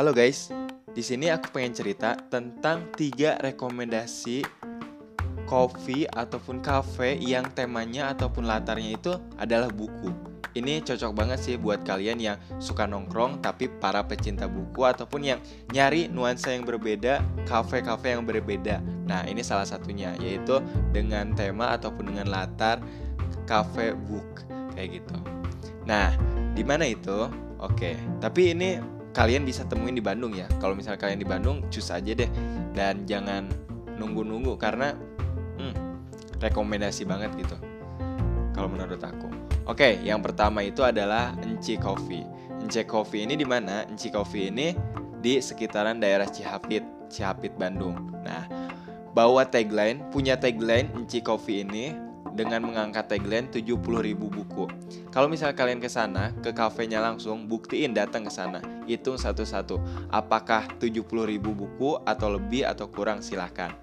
Halo guys, di sini aku pengen cerita tentang tiga rekomendasi coffee ataupun cafe yang temanya ataupun latarnya itu adalah buku. Ini cocok banget sih buat kalian yang suka nongkrong tapi para pecinta buku ataupun yang nyari nuansa yang berbeda, cafe-cafe yang berbeda. Nah, ini salah satunya yaitu dengan tema ataupun dengan latar cafe book kayak gitu. Nah, di mana itu? Oke, tapi ini kalian bisa temuin di Bandung ya. Kalau misalnya kalian di Bandung, cus aja deh dan jangan nunggu-nunggu karena hmm, rekomendasi banget gitu. Kalau menurut aku. Oke, yang pertama itu adalah Enci Coffee. Enci Coffee ini di mana? Enci Coffee ini di sekitaran daerah Cihapit, Cihapit Bandung. Nah, bawa tagline, punya tagline Enci Coffee ini dengan mengangkat tagline 70.000 buku. Kalau misalnya kalian ke sana, ke kafenya langsung, buktiin datang ke sana. Hitung satu-satu. Apakah 70.000 buku atau lebih atau kurang silahkan.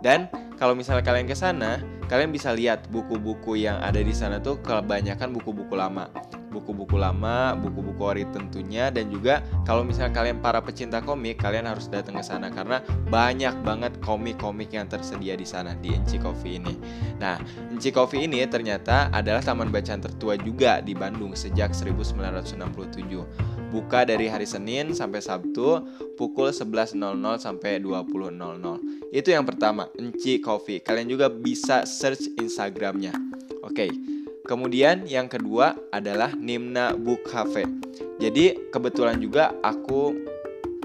Dan kalau misalnya kalian ke sana, kalian bisa lihat buku-buku yang ada di sana tuh kebanyakan buku-buku lama. Buku-buku lama, buku-buku ori tentunya dan juga kalau misalnya kalian para pecinta komik, kalian harus datang ke sana karena banyak banget komik-komik yang tersedia di sana di Enci Coffee ini. Nah, Enci Coffee ini ternyata adalah taman bacaan tertua juga di Bandung sejak 1967 buka dari hari Senin sampai Sabtu pukul 11.00 sampai 20.00. Itu yang pertama, Enci Coffee. Kalian juga bisa search Instagramnya. Oke. Kemudian yang kedua adalah Nimna Book Cafe. Jadi kebetulan juga aku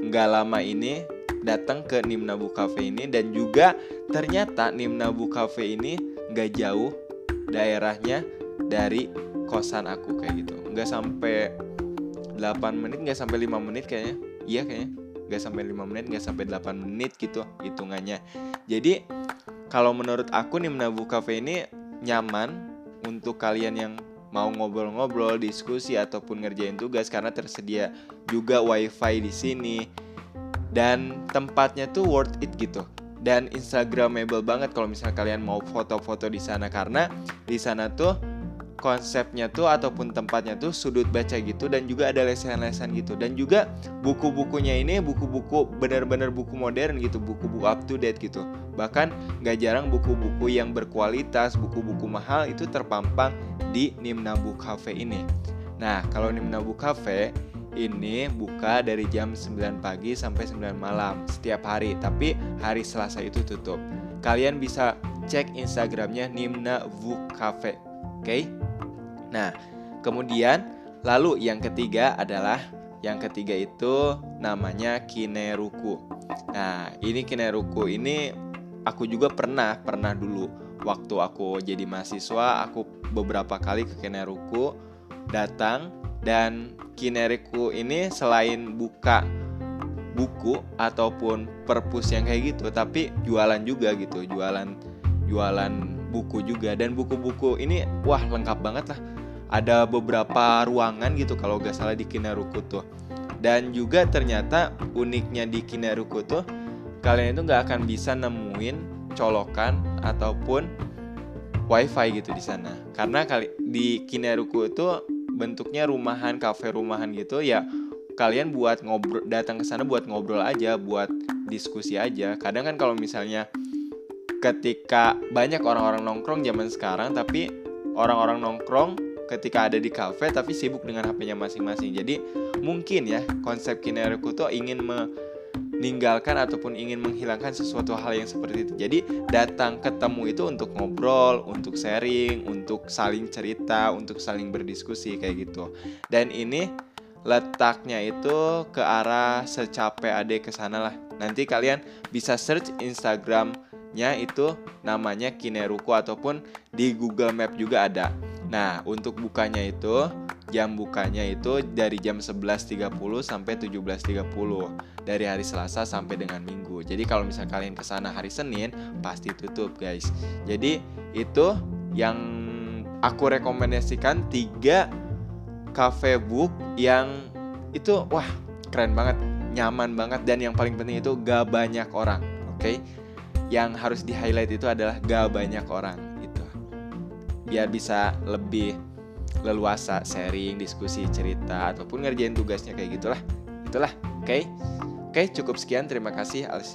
nggak lama ini datang ke Nimna Book Cafe ini dan juga ternyata Nimna Book Cafe ini nggak jauh daerahnya dari kosan aku kayak gitu. Nggak sampai 8 menit nggak sampai 5 menit kayaknya iya kayaknya nggak sampai 5 menit nggak sampai 8 menit gitu hitungannya jadi kalau menurut aku nih Menabu Cafe ini nyaman untuk kalian yang mau ngobrol-ngobrol, diskusi ataupun ngerjain tugas karena tersedia juga wifi di sini. Dan tempatnya tuh worth it gitu. Dan instagramable banget kalau misalnya kalian mau foto-foto di sana. Karena di sana tuh konsepnya tuh ataupun tempatnya tuh sudut baca gitu dan juga ada lesehan-lesehan gitu. Dan juga buku-bukunya ini buku-buku benar-benar buku modern gitu buku-buku up to date gitu. Bahkan gak jarang buku-buku yang berkualitas buku-buku mahal itu terpampang di Nimnabu Cafe ini. Nah kalau Nimnabu Cafe ini buka dari jam 9 pagi sampai 9 malam setiap hari tapi hari Selasa itu tutup. Kalian bisa cek Instagramnya Nimna Vu Cafe oke? okay? Nah, kemudian lalu yang ketiga adalah yang ketiga itu namanya Kineruku. Nah, ini Kineruku ini aku juga pernah pernah dulu. Waktu aku jadi mahasiswa aku beberapa kali ke Kineruku datang. Dan Kineruku ini selain buka buku ataupun perpus yang kayak gitu tapi jualan juga gitu. Jualan jualan buku juga. Dan buku-buku ini wah lengkap banget lah. Ada beberapa ruangan gitu kalau gak salah di Kinaruku tuh. Dan juga ternyata uniknya di Kinaruku tuh kalian itu nggak akan bisa nemuin colokan ataupun wifi gitu di sana. Karena kali di Kinaruku itu bentuknya rumahan kafe rumahan gitu ya kalian buat ngobrol datang ke sana buat ngobrol aja buat diskusi aja. Kadang kan kalau misalnya ketika banyak orang-orang nongkrong zaman sekarang tapi orang-orang nongkrong ketika ada di cafe tapi sibuk dengan HP-nya masing-masing. Jadi mungkin ya konsep Kinereku tuh ingin meninggalkan ataupun ingin menghilangkan sesuatu hal yang seperti itu. Jadi datang ketemu itu untuk ngobrol, untuk sharing, untuk saling cerita, untuk saling berdiskusi kayak gitu. Dan ini letaknya itu ke arah secape ade ke sana lah. Nanti kalian bisa search Instagramnya itu namanya Kineruku ataupun di Google Map juga ada. Nah, untuk bukanya itu jam bukanya itu dari jam 11.30 sampai 17.30 dari hari Selasa sampai dengan Minggu. Jadi kalau misalnya kalian ke sana hari Senin pasti tutup, guys. Jadi itu yang aku rekomendasikan tiga cafe book yang itu wah keren banget, nyaman banget dan yang paling penting itu gak banyak orang, oke? Okay? Yang harus di highlight itu adalah gak banyak orang biar bisa lebih leluasa sharing, diskusi, cerita ataupun ngerjain tugasnya kayak gitulah. Itu gitulah oke. Okay? oke okay, cukup sekian. Terima kasih. I'll